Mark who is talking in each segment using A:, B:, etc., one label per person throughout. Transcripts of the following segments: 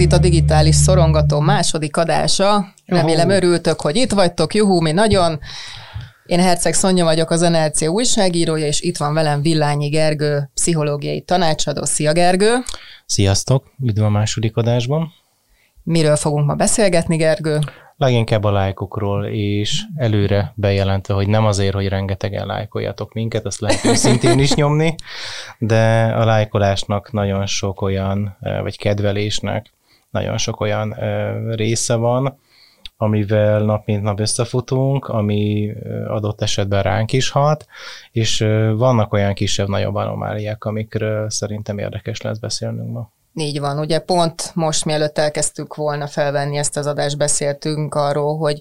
A: Ez itt a digitális szorongató második adása. Remélem örültök, hogy itt vagytok. Juhú, mi nagyon. Én Herceg Szonya vagyok, az NLC újságírója, és itt van velem Villányi Gergő, pszichológiai tanácsadó. Szia Gergő!
B: Sziasztok! Üdv a második adásban!
A: Miről fogunk ma beszélgetni, Gergő?
B: Leginkább a lájkokról, és előre bejelentve, hogy nem azért, hogy rengetegen lájkoljatok minket, azt lehet szintén is nyomni, de a lájkolásnak nagyon sok olyan, vagy kedvelésnek nagyon sok olyan része van, amivel nap mint nap összefutunk, ami adott esetben ránk is hat, és vannak olyan kisebb-nagyobb anomáliák, amikről szerintem érdekes lesz beszélnünk ma.
A: Így van, ugye pont most mielőtt elkezdtük volna felvenni ezt az adást, beszéltünk arról, hogy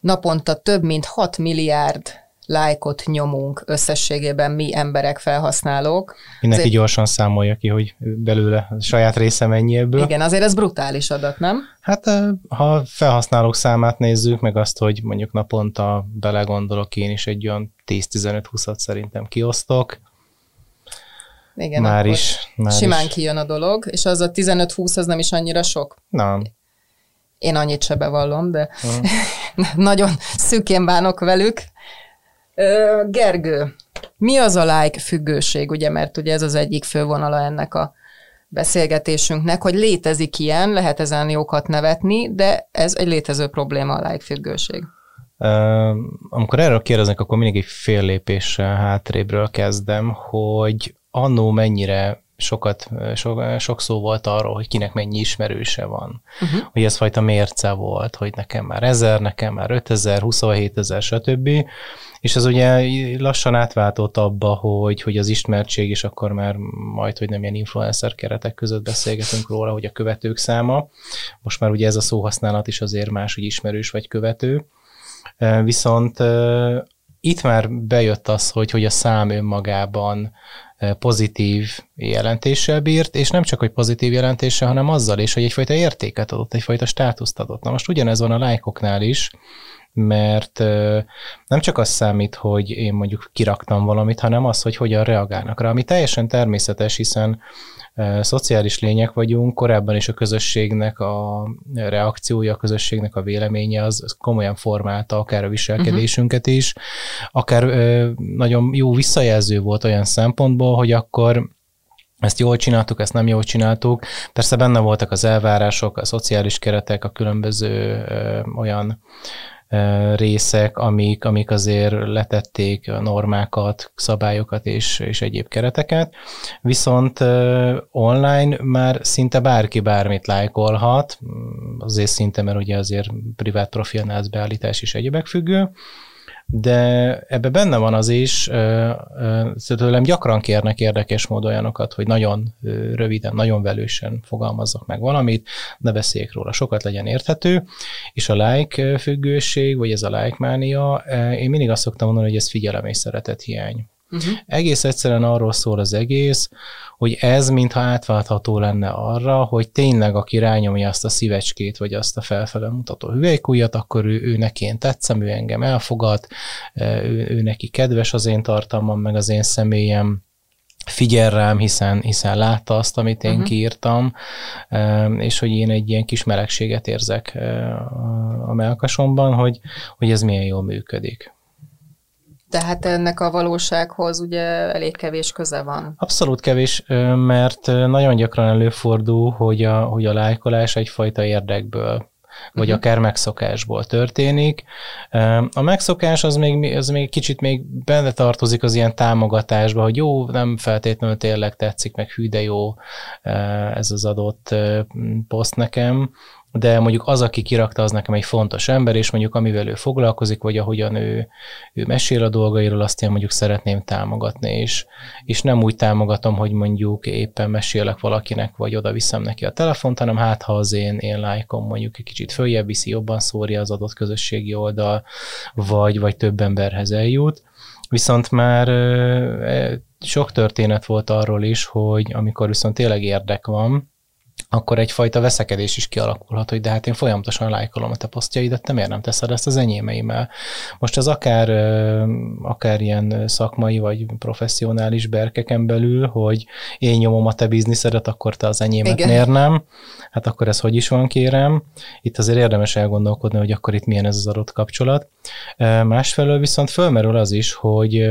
A: naponta több mint 6 milliárd lájkot nyomunk összességében mi emberek, felhasználók.
B: Mindenki azért... gyorsan számolja ki, hogy belőle a saját része mennyi ebből.
A: Igen, azért ez brutális adat, nem?
B: Hát ha felhasználók számát nézzük, meg azt, hogy mondjuk naponta belegondolok én is egy olyan 10-15-20-at szerintem kiosztok,
A: igen, már is. Már simán is. kijön a dolog, és az a 15-20 az nem is annyira sok.
B: Nem.
A: Én annyit se bevallom, de uh-huh. nagyon szűkén bánok velük. Gergő, mi az a like függőség, ugye, mert ugye ez az egyik fővonala ennek a beszélgetésünknek, hogy létezik ilyen, lehet ezen jókat nevetni, de ez egy létező probléma a like függőség.
B: Uh, amikor erről kérdeznek, akkor mindig egy fél lépéssel hátrébről kezdem, hogy annó mennyire sokat, so, sok szó volt arról, hogy kinek mennyi ismerőse van. Uh-huh. Hogy ez fajta mérce volt, hogy nekem már ezer, nekem már 5000, 27 ezer, stb. És ez ugye lassan átváltott abba, hogy, hogy az ismertség, és akkor már majd, hogy nem ilyen influencer keretek között beszélgetünk róla, hogy a követők száma. Most már ugye ez a szóhasználat is azért más, hogy ismerős vagy követő. Viszont itt már bejött az, hogy, hogy a szám önmagában pozitív jelentéssel bírt, és nem csak, hogy pozitív jelentéssel, hanem azzal is, hogy egyfajta értéket adott, egyfajta státuszt adott. Na most ugyanez van a lájkoknál is, mert nem csak az számít, hogy én mondjuk kiraktam valamit, hanem az, hogy hogyan reagálnak rá, ami teljesen természetes, hiszen szociális lények vagyunk, korábban is a közösségnek a reakciója, a közösségnek a véleménye az, az komolyan formálta akár a viselkedésünket is, akár nagyon jó visszajelző volt olyan szempontból, hogy akkor ezt jól csináltuk, ezt nem jól csináltuk. Persze benne voltak az elvárások, a szociális keretek, a különböző ö, olyan részek, amik, amik azért letették normákat, szabályokat és, és egyéb kereteket. Viszont online már szinte bárki bármit lájkolhat, azért szinte, mert ugye azért privát profilnál beállítás is egyébek függő, de ebbe benne van az is, tőlem gyakran kérnek érdekes mód olyanokat, hogy nagyon röviden, nagyon velősen fogalmazzak meg valamit, ne beszéljek róla, sokat legyen érthető, és a like függőség, vagy ez a like mánia, én mindig azt szoktam mondani, hogy ez figyelem és szeretet hiány. Uh-huh. Egész egyszerűen arról szól az egész, hogy ez mintha átváltható lenne arra, hogy tényleg aki rányomja azt a szívecskét, vagy azt a felfele mutató hüvelykújat, akkor ő, ő neki én tetszem, ő engem elfogad, ő, ő neki kedves az én tartalmam, meg az én személyem, figyel rám, hiszen, hiszen látta azt, amit én uh-huh. kiírtam, és hogy én egy ilyen kis melegséget érzek a melkasomban, hogy, hogy ez milyen jól működik.
A: Tehát ennek a valósághoz ugye elég kevés köze van.
B: Abszolút kevés, mert nagyon gyakran előfordul, hogy a, hogy a lájkolás egyfajta érdekből vagy uh-huh. akár megszokásból történik. A megszokás az még, az még kicsit még benne tartozik az ilyen támogatásba, hogy jó, nem feltétlenül tényleg tetszik, meg hű, de jó ez az adott poszt nekem, de mondjuk az, aki kirakta, az nekem egy fontos ember, és mondjuk amivel ő foglalkozik, vagy ahogyan ő, ő mesél a dolgairól, azt én mondjuk szeretném támogatni, és, és nem úgy támogatom, hogy mondjuk éppen mesélek valakinek, vagy oda viszem neki a telefont, hanem hát ha az én, én lájkom mondjuk egy kicsit följebb viszi, jobban szórja az adott közösségi oldal, vagy, vagy több emberhez eljut. Viszont már sok történet volt arról is, hogy amikor viszont tényleg érdek van, akkor egyfajta veszekedés is kialakulhat, hogy de hát én folyamatosan lájkolom a te posztjaidat, te miért nem teszed ezt az enyémeimmel? Most ez akár, akár ilyen szakmai vagy professzionális berkeken belül, hogy én nyomom a te bizniszedet, akkor te az enyémet Igen. miért nem? Hát akkor ez hogy is van, kérem? Itt azért érdemes elgondolkodni, hogy akkor itt milyen ez az adott kapcsolat. Másfelől viszont fölmerül az is, hogy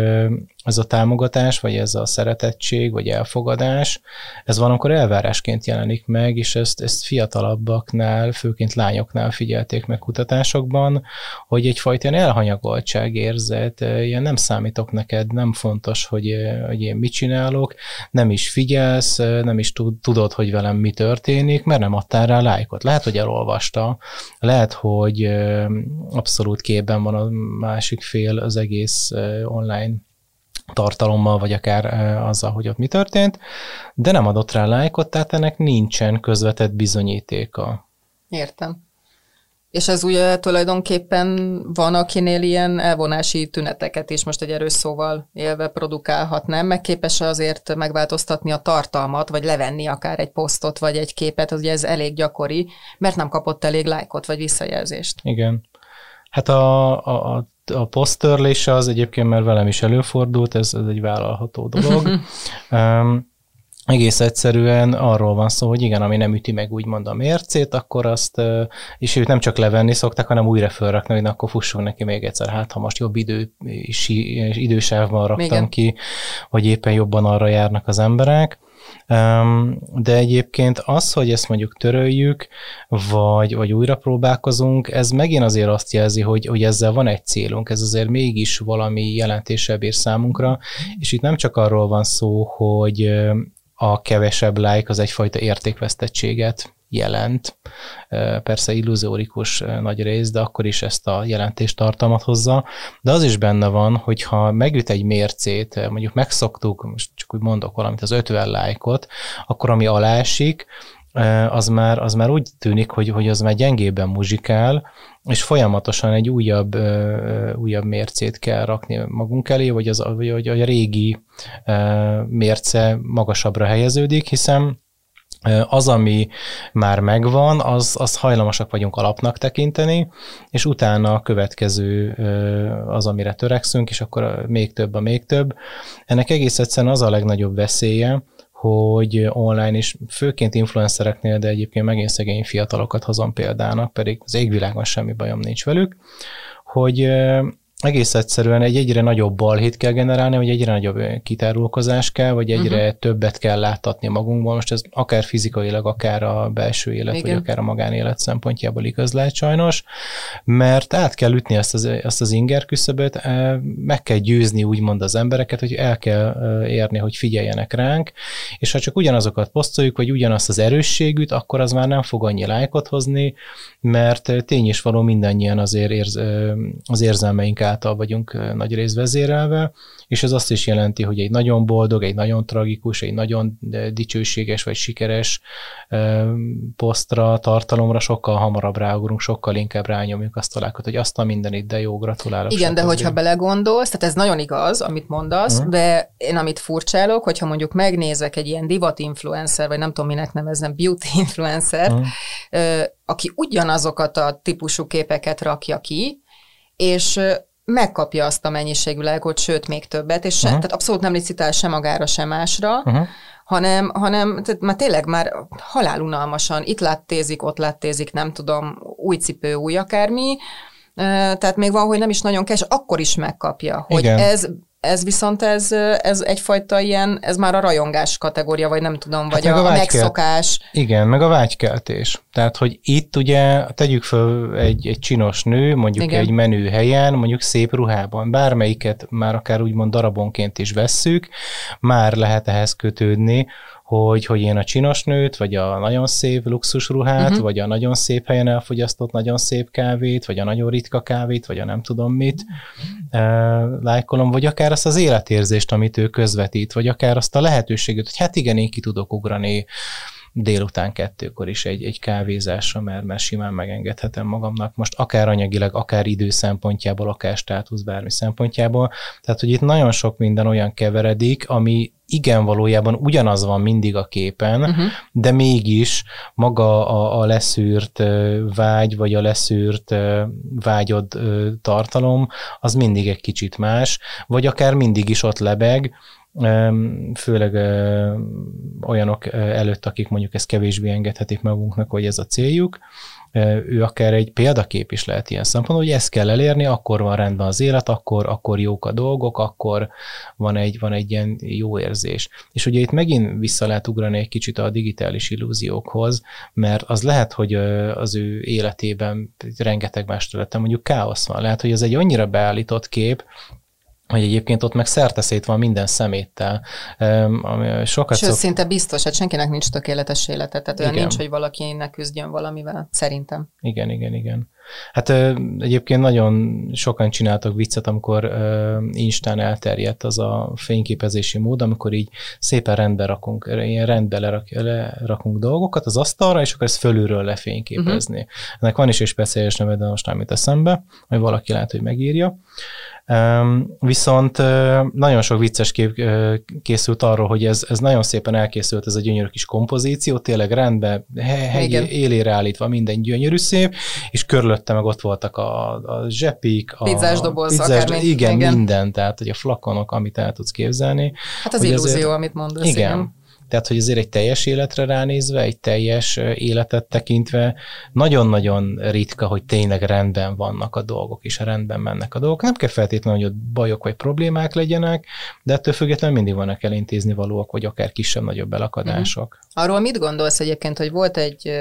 B: ez a támogatás, vagy ez a szeretettség, vagy elfogadás, ez valamikor elvárásként jelenik meg, és ezt, ezt fiatalabbaknál, főként lányoknál figyelték meg kutatásokban, hogy egyfajta ilyen elhanyagoltság érzet, ilyen nem számítok neked, nem fontos, hogy, hogy én mit csinálok, nem is figyelsz, nem is tudod, hogy velem mi történik, mert nem adtál rá lájkot. Lehet, hogy elolvasta, lehet, hogy abszolút képben van a másik fél az egész online tartalommal, vagy akár azzal, hogy ott mi történt, de nem adott rá lájkot, tehát ennek nincsen közvetett bizonyítéka.
A: Értem. És ez ugye tulajdonképpen van, akinél ilyen elvonási tüneteket is most egy erős szóval élve produkálhat, nem? Meg képes azért megváltoztatni a tartalmat, vagy levenni akár egy posztot, vagy egy képet, ugye ez elég gyakori, mert nem kapott elég lájkot, vagy visszajelzést.
B: Igen. Hát a, a, a a posztörlése az egyébként, mert velem is előfordult, ez, ez egy vállalható dolog. um, egész egyszerűen arról van szó, hogy igen, ami nem üti meg úgymond a mércét, akkor azt, és őt nem csak levenni szokták, hanem újra felrakni, hogy akkor fussunk neki még egyszer, hát ha most jobb idő, idősávban raktam igen. ki, vagy éppen jobban arra járnak az emberek. De egyébként az, hogy ezt mondjuk töröljük, vagy, vagy újra próbálkozunk, ez megint azért azt jelzi, hogy, hogy ezzel van egy célunk, ez azért mégis valami jelentésebb ér számunkra, és itt nem csak arról van szó, hogy a kevesebb like az egyfajta értékvesztettséget jelent. Persze illuzórikus nagy rész, de akkor is ezt a jelentést tartalmat hozza. De az is benne van, hogy ha megüt egy mércét, mondjuk megszoktuk, most csak úgy mondok valamit, az 50 lájkot, akkor ami alá esik, az már, az már úgy tűnik, hogy, hogy az már gyengében muzsikál, és folyamatosan egy újabb, újabb mércét kell rakni magunk elé, vagy, az, vagy a régi mérce magasabbra helyeződik, hiszen az, ami már megvan, az, az hajlamosak vagyunk alapnak tekinteni, és utána a következő az, amire törekszünk, és akkor még több a még több. Ennek egész egyszerűen az a legnagyobb veszélye, hogy online is, főként influencereknél, de egyébként megint szegény fiatalokat hozom példának, pedig az égvilágon semmi bajom nincs velük, hogy egész egyszerűen egy egyre nagyobb balhét kell generálni, vagy egyre nagyobb kitárulkozás kell, vagy egyre uh-huh. többet kell láttatni magunkból. Most ez akár fizikailag, akár a belső élet, Igen. vagy akár a magánélet szempontjából igaz lehet sajnos, mert át kell ütni ezt az, ezt az inger küszöböt, meg kell győzni úgymond az embereket, hogy el kell érni, hogy figyeljenek ránk, és ha csak ugyanazokat posztoljuk, vagy ugyanazt az erősségűt, akkor az már nem fog annyi lájkot hozni, mert tény is való mindannyian azért érz, az érzelmeink által vagyunk nagy rész vezérelve, és ez azt is jelenti, hogy egy nagyon boldog, egy nagyon tragikus, egy nagyon dicsőséges vagy sikeres posztra, tartalomra sokkal hamarabb ráugrunk, sokkal inkább rányomjuk azt a lákot, hogy azt a mindenit, de jó, gratulálok.
A: Igen, de hogyha belegondolsz, tehát ez nagyon igaz, amit mondasz, uh-huh. de én amit furcsálok, hogyha mondjuk megnézek egy ilyen divat influencer, vagy nem tudom minek nevezem, beauty influencer, uh-huh. aki ugyanazokat a típusú képeket rakja ki, és megkapja azt a mennyiségű lájkot, sőt, még többet, és uh-huh. tehát abszolút nem licitál sem magára, sem másra, uh-huh. hanem, hanem tehát már tényleg már halálunalmasan itt láttézik, ott láttézik, nem tudom, új cipő, új akármi, tehát még van, hogy nem is nagyon kes, akkor is megkapja, hogy Igen. ez ez viszont ez, ez egyfajta ilyen, ez már a rajongás kategória, vagy nem tudom, vagy hát a, a, megszokás.
B: Igen, meg a vágykeltés. Tehát, hogy itt ugye tegyük fel egy, egy csinos nő, mondjuk Igen. egy menő helyen, mondjuk szép ruhában, bármelyiket már akár úgymond darabonként is vesszük, már lehet ehhez kötődni, hogy, hogy én a csinos nőt, vagy a nagyon szép luxusruhát, uh-huh. vagy a nagyon szép helyen elfogyasztott nagyon szép kávét, vagy a nagyon ritka kávét, vagy a nem tudom mit uh, lájkolom, vagy akár azt az életérzést, amit ő közvetít, vagy akár azt a lehetőséget, hogy hát igen, én ki tudok ugrani délután kettőkor is egy, egy kávézásra, mert, mert simán megengedhetem magamnak most akár anyagilag, akár idő szempontjából, akár státusz bármi szempontjából. Tehát, hogy itt nagyon sok minden olyan keveredik, ami igen, valójában ugyanaz van mindig a képen, uh-huh. de mégis maga a, a leszűrt vágy, vagy a leszűrt vágyod tartalom, az mindig egy kicsit más, vagy akár mindig is ott lebeg, főleg olyanok előtt, akik mondjuk ezt kevésbé engedhetik magunknak, hogy ez a céljuk, ő akár egy példakép is lehet ilyen szempontból, hogy ezt kell elérni, akkor van rendben az élet, akkor, akkor jók a dolgok, akkor van egy, van egy ilyen jó érzés. És ugye itt megint vissza lehet ugrani egy kicsit a digitális illúziókhoz, mert az lehet, hogy az ő életében rengeteg más területen mondjuk káosz van. Lehet, hogy ez egy annyira beállított kép, hogy egyébként ott meg szerteszét van minden szeméttel. Sokat
A: Sőt, szok... szinte biztos, hát senkinek nincs tökéletes élete, tehát olyan igen. nincs, hogy valakinek küzdjön valamivel, szerintem.
B: Igen, igen, igen. Hát egyébként nagyon sokan csináltak viccet, amikor Instán elterjedt az a fényképezési mód, amikor így szépen rendbe rakunk, ilyen rendbe lerak, lerakunk dolgokat az asztalra, és akkor ezt fölülről lefényképezni. Uh-huh. Ennek van is egy speciális neve, de most nem jut eszembe, hogy valaki lehet, hogy megírja. Viszont nagyon sok vicces kép készült arról, hogy ez, ez nagyon szépen elkészült, ez a gyönyörű kis kompozíció, tényleg rendben, hegy, élére állítva minden gyönyörű szép, és körülötte meg ott voltak a, a zsepik, a
A: pizzás doboz, pizzás,
B: akár igen, igen, minden, tehát hogy a flakonok, amit el tudsz képzelni.
A: Hát az illúzió, azért, amit mondasz.
B: Igen, igen. Tehát, hogy azért egy teljes életre ránézve, egy teljes életet tekintve nagyon-nagyon ritka, hogy tényleg rendben vannak a dolgok, és rendben mennek a dolgok. Nem kell feltétlenül, hogy ott bajok vagy problémák legyenek, de ettől függetlenül mindig vannak elintézni valóak, vagy akár kisebb-nagyobb belakadások.
A: Uh-huh. Arról mit gondolsz egyébként, hogy volt egy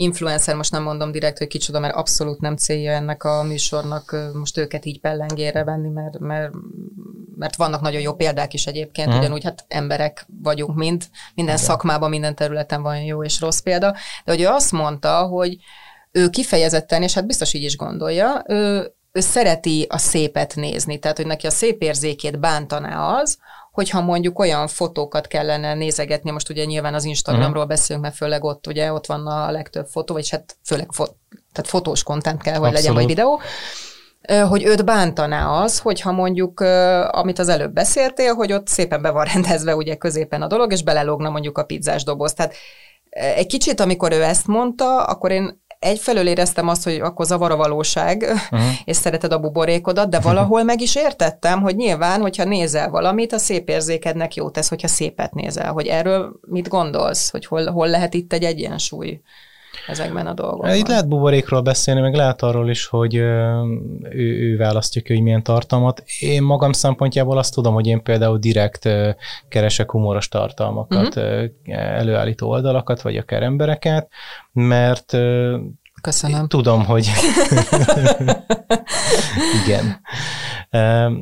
A: influencer, most nem mondom direkt, hogy kicsoda, mert abszolút nem célja ennek a műsornak most őket így pellengére venni, mert, mert, mert vannak nagyon jó példák is egyébként, uh-huh. ugyanúgy hát emberek vagyunk mind, minden Igen. szakmában, minden területen van jó és rossz példa, de hogy ő azt mondta, hogy ő kifejezetten, és hát biztos így is gondolja, ő, ő szereti a szépet nézni, tehát hogy neki a szép érzékét bántaná az, hogyha mondjuk olyan fotókat kellene nézegetni, most ugye nyilván az Instagramról uh-huh. beszélünk, mert főleg ott ugye ott van a legtöbb fotó, vagy hát főleg fo- tehát fotós kontent kell, hogy Abszolút. legyen, vagy videó, hogy őt bántaná az, hogyha mondjuk, amit az előbb beszéltél, hogy ott szépen be van rendezve ugye középen a dolog, és belelógna mondjuk a pizzás doboz. Tehát egy kicsit, amikor ő ezt mondta, akkor én egyfelől éreztem azt, hogy akkor zavar a valóság, uh-huh. és szereted a buborékodat, de valahol meg is értettem, hogy nyilván, hogyha nézel valamit, a szép érzékednek jó tesz, hogyha szépet nézel. Hogy erről mit gondolsz, hogy hol, hol lehet itt egy egyensúly? Ezekben a dolgokban.
B: Itt lehet buborékról beszélni, meg lehet arról is, hogy ő, ő választja ki, hogy milyen tartalmat. Én magam szempontjából azt tudom, hogy én például direkt keresek humoros tartalmakat, uh-huh. előállító oldalakat, vagy akár embereket, mert
A: Köszönöm.
B: Tudom, hogy igen.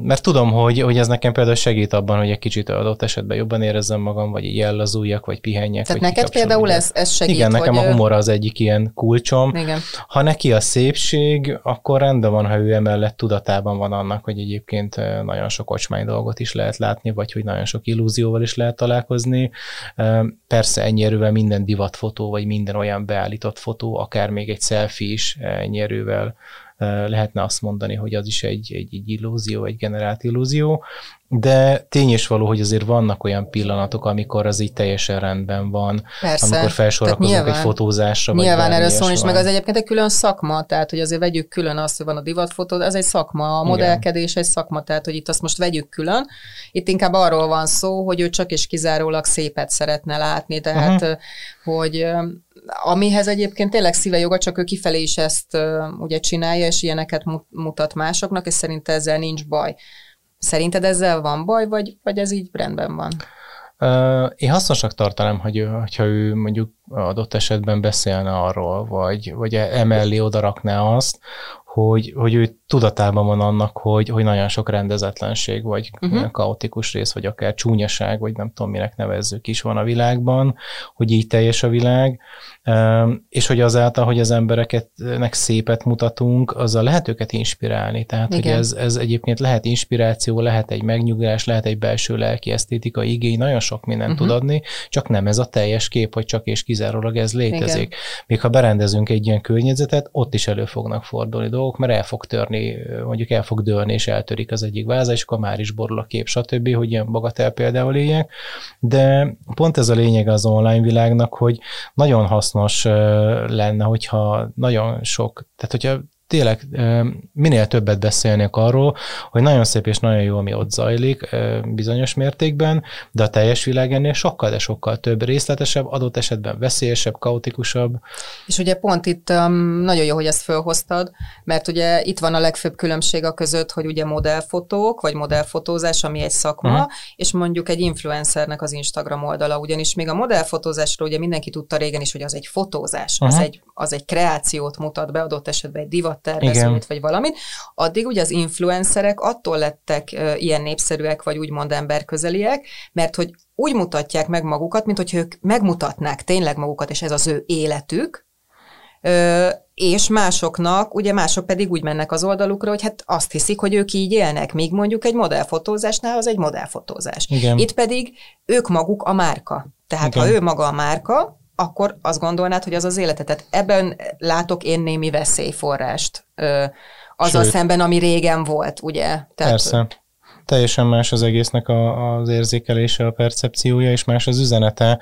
B: Mert tudom, hogy, hogy ez nekem például segít abban, hogy egy kicsit adott esetben jobban érezzem magam, vagy így ellazuljak, vagy pihenjek.
A: Tehát
B: vagy
A: neked például ez, ez segít?
B: Igen, nekem a humor az egyik ilyen kulcsom. Igen. Ha neki a szépség, akkor rendben van, ha ő emellett tudatában van annak, hogy egyébként nagyon sok ocsmány dolgot is lehet látni, vagy hogy nagyon sok illúzióval is lehet találkozni. Persze ennyi erővel minden divatfotó, vagy minden olyan beállított fotó, akár még egy selfie is ennyi erővel lehetne azt mondani, hogy az is egy, egy, egy illúzió, egy generált illúzió, de tény is való, hogy azért vannak olyan pillanatok, amikor az így teljesen rendben van, Persze. amikor felsorakozunk egy fotózásra.
A: Nyilván erről szól is, meg az egyébként egy külön szakma, tehát hogy azért vegyük külön azt, hogy van a divatfotó, ez egy szakma, a modellkedés egy szakma, tehát hogy itt azt most vegyük külön. Itt inkább arról van szó, hogy ő csak és kizárólag szépet szeretne látni, tehát uh-huh. hogy amihez egyébként tényleg szíve joga, csak ő kifelé is ezt uh, ugye csinálja, és ilyeneket mutat másoknak, és szerint ezzel nincs baj. Szerinted ezzel van baj, vagy, vagy ez így rendben van?
B: Én hasznosak tartanám, hogy hogyha ő mondjuk adott esetben beszélne arról, vagy, vagy emellé odarakná azt, hogy, hogy ő tudatában van annak, hogy, hogy nagyon sok rendezetlenség, vagy uh-huh. kaotikus rész, vagy akár csúnyaság, vagy nem tudom, minek nevezzük is van a világban, hogy így teljes a világ, és hogy azáltal, hogy az embereknek szépet mutatunk, azzal lehet őket inspirálni. Tehát, Igen. hogy ez, ez egyébként lehet inspiráció, lehet egy megnyugvás, lehet egy belső lelki esztétika igény, nagyon sok mindent uh-huh. tud adni, csak nem ez a teljes kép, hogy csak és kizárólag ez létezik. Igen. Még ha berendezünk egy ilyen környezetet, ott is elő fognak fordulni dolgok, mert el fog törni, mondjuk el fog dőlni, és eltörik az egyik váza, és akkor már is borul a kép, stb., hogy ilyen bagatel például éljek. De pont ez a lényeg az online világnak, hogy nagyon hasznos lenne, hogyha nagyon sok, tehát hogyha tényleg minél többet beszélnék arról, hogy nagyon szép és nagyon jó, ami ott zajlik bizonyos mértékben, de a teljes világ ennél sokkal, de sokkal több részletesebb, adott esetben veszélyesebb, kaotikusabb.
A: És ugye pont itt nagyon jó, hogy ezt felhoztad, mert ugye itt van a legfőbb különbség a között, hogy ugye modellfotók, vagy modellfotózás, ami egy szakma, uh-huh. és mondjuk egy influencernek az Instagram oldala, ugyanis még a modellfotózásról ugye mindenki tudta régen is, hogy az egy fotózás, uh-huh. az, egy, az egy kreációt mutat be, adott esetben egy divat tervezőt, vagy valamit, addig ugye az influencerek attól lettek ilyen népszerűek, vagy úgymond emberközeliek, mert hogy úgy mutatják meg magukat, mint hogy ők megmutatnák tényleg magukat, és ez az ő életük, ö, és másoknak, ugye mások pedig úgy mennek az oldalukra, hogy hát azt hiszik, hogy ők így élnek, míg mondjuk egy modellfotózásnál az egy modellfotózás. Igen. Itt pedig ők maguk a márka. Tehát Igen. ha ő maga a márka, akkor azt gondolnád, hogy az az életet. Tehát ebben látok én némi veszélyforrást azzal Sőt. szemben, ami régen volt, ugye?
B: Tehát, Persze teljesen más az egésznek a, az érzékelése, a percepciója, és más az üzenete.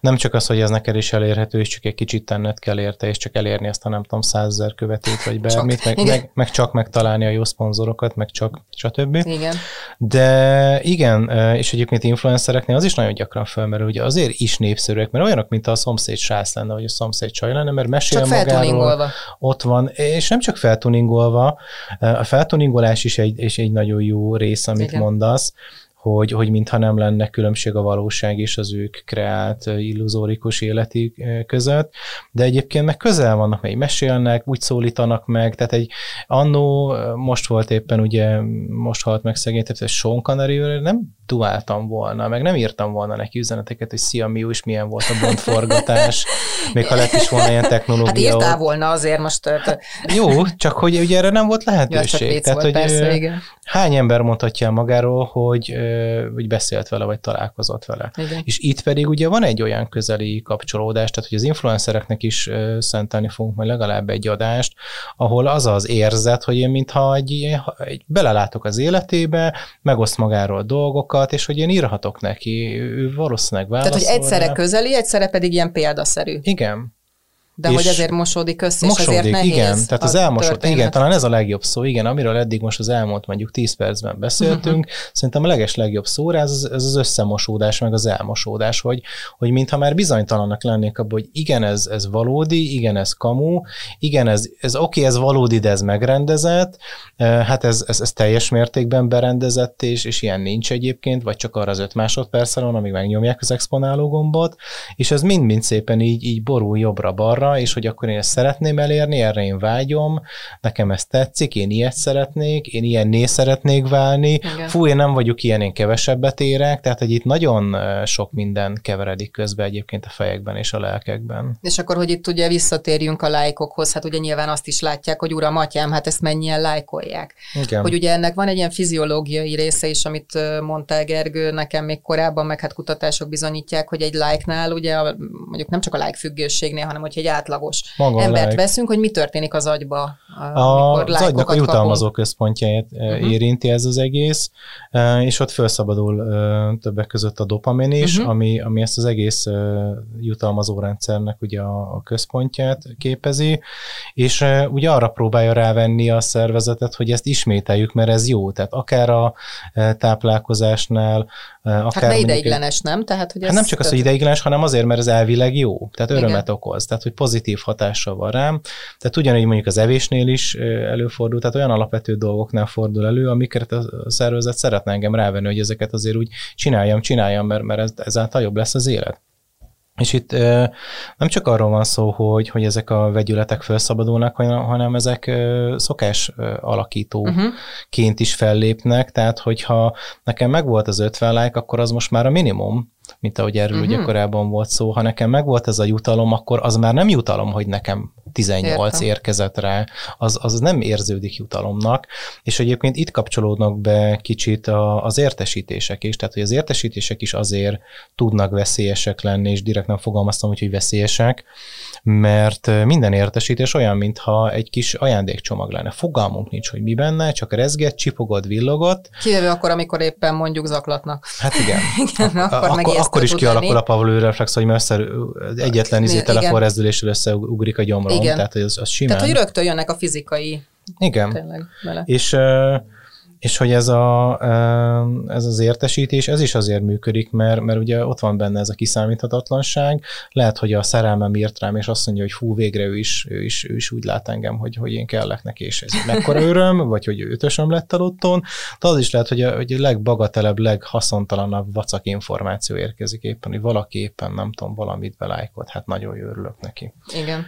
B: Nem csak az, hogy ez neked is elérhető, és csak egy kicsit tenned kell érte, és csak elérni ezt a nem tudom, százezer követőt, vagy bármit, meg, meg, meg, csak megtalálni a jó szponzorokat, meg csak, stb.
A: Igen.
B: De igen, és egyébként influencereknél az is nagyon gyakran felmerül, ugye azért is népszerűek, mert olyanok, mint a szomszéd sász lenne, vagy a szomszéd csaj lenne, mert mesél csak magáról, ott van, és nem csak feltuningolva, a feltuningolás is egy, és egy nagyon jó rész, amit amit Igen. mondasz, hogy, hogy mintha nem lenne különbség a valóság és az ők kreált illuzórikus életi között, de egyébként meg közel vannak, meg mesélnek, úgy szólítanak meg, tehát egy annó, most volt éppen ugye, most halt meg szegény, tehát Sean Connery, nem duáltam volna, meg nem írtam volna neki üzeneteket, hogy szia, mi is milyen volt a Bond forgatás, még ha lett is volna ilyen technológia. Hát
A: írtál ott. volna azért most.
B: Hát, jó, csak hogy ugye erre nem volt lehetőség. Ja, tehát, volt, hogy persze, igen. hány ember mondhatja magáról, hogy, hogy beszélt vele, vagy találkozott vele. Igen. És itt pedig ugye van egy olyan közeli kapcsolódás, tehát hogy az influencereknek is szentelni fogunk majd legalább egy adást, ahol az az érzet, hogy én mintha egy, egy belelátok az életébe, megoszt magáról dolgokat, és hogy én írhatok neki, ő valószínűleg válaszol.
A: Tehát, hogy egyszerre közeli, egyszerre pedig ilyen példaszerű.
B: Igen.
A: De hogy ezért mosódik össze, mosódik, és ezért nehéz
B: igen, tehát az elmosott, igen, talán ez a legjobb szó, igen, amiről eddig most az elmúlt mondjuk 10 percben beszéltünk, uh-huh. szerintem a leges legjobb szó ez, ez az összemosódás, meg az elmosódás, hogy, hogy mintha már bizonytalannak lennék abban, hogy igen, ez, ez valódi, igen, ez kamu, igen, ez, ez oké, okay, ez valódi, de ez megrendezett, hát ez, ez, ez teljes mértékben berendezett, és, és ilyen nincs egyébként, vagy csak arra az öt másodpercen van, amíg megnyomják az exponáló gombot, és ez mind-mind szépen így, így borul jobbra-balra, és hogy akkor én ezt szeretném elérni, erre én vágyom, nekem ez tetszik, én ilyet szeretnék, én ilyenné szeretnék válni, Igen. fú, én nem vagyok ilyen, én kevesebbet érek, tehát hogy itt nagyon sok minden keveredik közbe egyébként a fejekben és a lelkekben.
A: És akkor, hogy itt ugye visszatérjünk a lájkokhoz, hát ugye nyilván azt is látják, hogy uram, atyám, hát ezt mennyien lájkolják. Igen. Hogy ugye ennek van egy ilyen fiziológiai része is, amit mondtál Gergő, nekem még korábban, meg hát kutatások bizonyítják, hogy egy lájknál ugye mondjuk nem csak a like függőségnél, hanem hogy egy átlagos Maga embert like. veszünk, hogy mi történik az agyba,
B: amikor Az agynak a jutalmazó központját uh-huh. érinti ez az egész, e, és ott felszabadul többek között a dopamin is, uh-huh. ami, ami ezt az egész jutalmazó rendszernek ugye a, a központját képezi, és ugye arra próbálja rávenni a szervezetet, hogy ezt ismételjük, mert ez jó. Tehát akár a táplálkozásnál, akár
A: hát ideiglenes, nem? Tehát, hogy
B: hát nem csak az, hogy ideiglenes, hanem azért, mert ez elvileg jó. Tehát örömet Igen. okoz. Tehát, hogy pozitív hatással van rám. Tehát ugyanígy mondjuk az evésnél is előfordul, tehát olyan alapvető dolgoknál fordul elő, amiket a szervezet szeretne engem rávenni, hogy ezeket azért úgy csináljam, csináljam, mert, mert ezáltal jobb lesz az élet. És itt nem csak arról van szó, hogy, hogy ezek a vegyületek felszabadulnak, hanem ezek szokás alakítóként uh-huh. is fellépnek, tehát hogyha nekem megvolt az 50 like, akkor az most már a minimum, mint ahogy erről uh-huh. ugye korábban volt szó, ha nekem megvolt ez a jutalom, akkor az már nem jutalom, hogy nekem 18 Értem. érkezett rá, az, az nem érződik jutalomnak, és egyébként itt kapcsolódnak be kicsit a, az értesítések is, tehát hogy az értesítések is azért tudnak veszélyesek lenni, és direkt nem fogalmaztam úgy, hogy veszélyesek, mert minden értesítés olyan, mintha egy kis ajándékcsomag lenne. Fogalmunk nincs, hogy mi benne, csak rezget, csipogott, villogott.
A: Kivéve akkor, amikor éppen mondjuk zaklatnak.
B: Hát igen. igen akkor, akkor, akkor is kialakul a Pavlő reflex, hogy messze egyetlen izé telefonrezdüléssel összeugrik a gyomrom. Igen. Tehát, hogy az, az simán.
A: Tehát, hogy rögtön jönnek a fizikai
B: igen. Tényleg, És uh, és hogy ez, a, ez az értesítés, ez is azért működik, mert, mert ugye ott van benne ez a kiszámíthatatlanság. Lehet, hogy a szerelmem írt rám, és azt mondja, hogy hú, végre ő is, ő is, ő is úgy lát engem, hogy, hogy én kellek neki, és ez mekkora öröm, vagy hogy ötösöm lett a lotton. De az is lehet, hogy a, hogy a legbagatelebb, leghaszontalanabb vacak információ érkezik éppen, hogy valaki éppen, nem tudom, valamit belájkot, hát nagyon örülök neki.
A: Igen.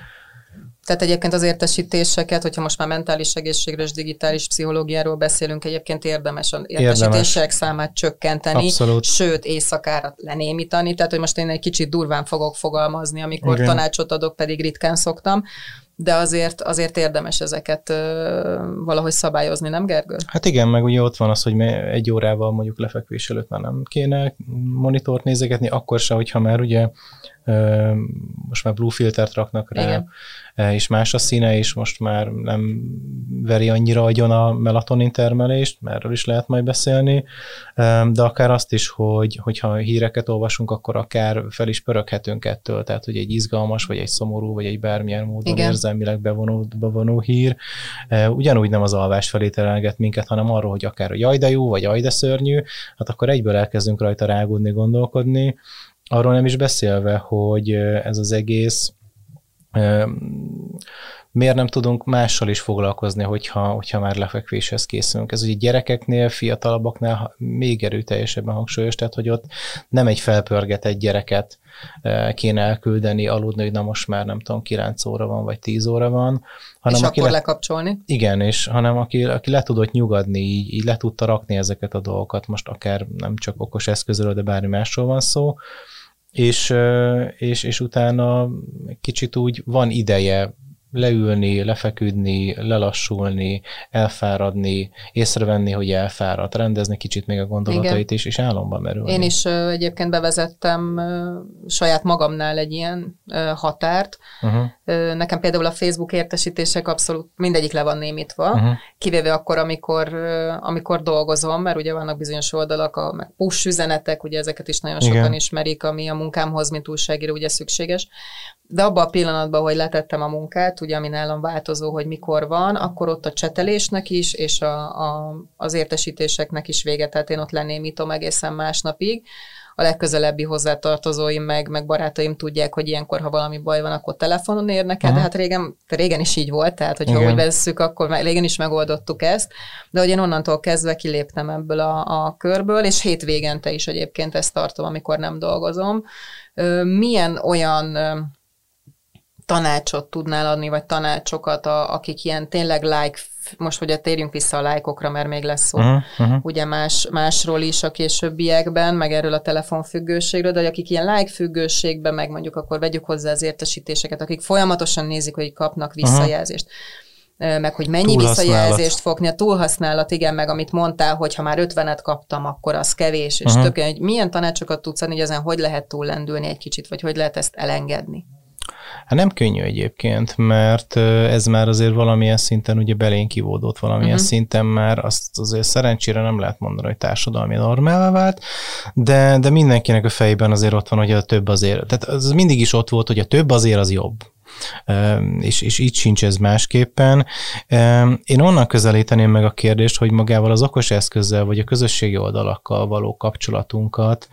A: Tehát egyébként az értesítéseket, hogyha most már mentális egészségről és digitális pszichológiáról beszélünk, egyébként érdemes az értesítések érdemes. számát csökkenteni, Abszolút. sőt éjszakára lenémítani. Tehát, hogy most én egy kicsit durván fogok fogalmazni, amikor Igen. tanácsot adok, pedig ritkán szoktam, de azért, azért érdemes ezeket ö, valahogy szabályozni, nem Gergő?
B: Hát igen, meg ugye ott van az, hogy egy órával mondjuk lefekvés előtt már nem kéne monitort nézegetni, akkor se, hogyha már ugye most már blue filtert raknak rá, Igen. és más a színe, és most már nem veri annyira agyon a melatonin termelést, mert erről is lehet majd beszélni, de akár azt is, hogy, hogyha híreket olvasunk, akkor akár fel is pöröghetünk ettől, tehát hogy egy izgalmas, vagy egy szomorú, vagy egy bármilyen módon Igen. érzelmileg bevonó, bevonó hír, ugyanúgy nem az alvás felé terelget minket, hanem arról, hogy akár a jaj de jó, vagy jaj de szörnyű, hát akkor egyből elkezdünk rajta rágódni, gondolkodni, Arról nem is beszélve, hogy ez az egész miért nem tudunk mással is foglalkozni, hogyha, hogyha már lefekvéshez készülünk. Ez ugye gyerekeknél, fiatalabbaknál még erőteljesebben hangsúlyos, tehát hogy ott nem egy felpörgetett gyereket kéne elküldeni, aludni, hogy na most már nem tudom, 9 óra van, vagy 10 óra van.
A: Hanem és aki akkor le, lekapcsolni?
B: Igen, és hanem aki, aki le tudott nyugodni, így, így le tudta rakni ezeket a dolgokat, most akár nem csak okos eszközről, de bármi másról van szó, és, és, és utána kicsit úgy van ideje leülni, lefeküdni, lelassulni, elfáradni, észrevenni, hogy elfáradt, rendezni kicsit még a gondolatait is, és álomba merülni.
A: Én is uh, egyébként bevezettem uh, saját magamnál egy ilyen uh, határt. Uh-huh. Uh, nekem például a Facebook értesítések abszolút mindegyik le van némítva, uh-huh. kivéve akkor, amikor, uh, amikor dolgozom, mert ugye vannak bizonyos oldalak, a meg push üzenetek, ugye ezeket is nagyon sokan Igen. ismerik, ami a munkámhoz, mint újságíró ugye szükséges. De abban a pillanatban, hogy letettem a munkát, ugye ami nálam változó, hogy mikor van, akkor ott a csetelésnek is, és a, a, az értesítéseknek is vége, tehát én ott lenémítom egészen másnapig. A legközelebbi hozzátartozóim, meg, meg barátaim tudják, hogy ilyenkor, ha valami baj van, akkor telefonon érnek el, de hát régen, régen is így volt, tehát hogyha Igen. úgy vesszük, akkor már régen is megoldottuk ezt, de hogy én onnantól kezdve kiléptem ebből a, a körből, és hétvégente is egyébként ezt tartom, amikor nem dolgozom. Milyen olyan tanácsot tudnál adni, vagy tanácsokat, a, akik ilyen tényleg like, most ugye térjünk vissza a lájkokra, mert még lesz szó uh-huh, uh-huh. ugye más, másról is a későbbiekben, meg erről a telefonfüggőségről, de akik ilyen like függőségben, meg mondjuk akkor vegyük hozzá az értesítéseket, akik folyamatosan nézik, hogy kapnak visszajelzést. Uh-huh meg hogy mennyi visszajelzést fogni, a túlhasználat, igen, meg amit mondtál, hogy ha már ötvenet kaptam, akkor az kevés, és uh-huh. tök, hogy milyen tanácsokat tudsz adni, hogy ezen hogy lehet túllendülni egy kicsit, vagy hogy lehet ezt elengedni?
B: Hát nem könnyű egyébként, mert ez már azért valamilyen szinten ugye belénk kivódott valamilyen uh-huh. szinten már, azt azért szerencsére nem lehet mondani, hogy társadalmi normálá vált, de, de mindenkinek a fejében azért ott van, hogy a több azért, tehát az mindig is ott volt, hogy a több azért az jobb és, és így sincs ez másképpen. Én onnan közelíteném meg a kérdést, hogy magával az okos eszközzel, vagy a közösségi oldalakkal való kapcsolatunkat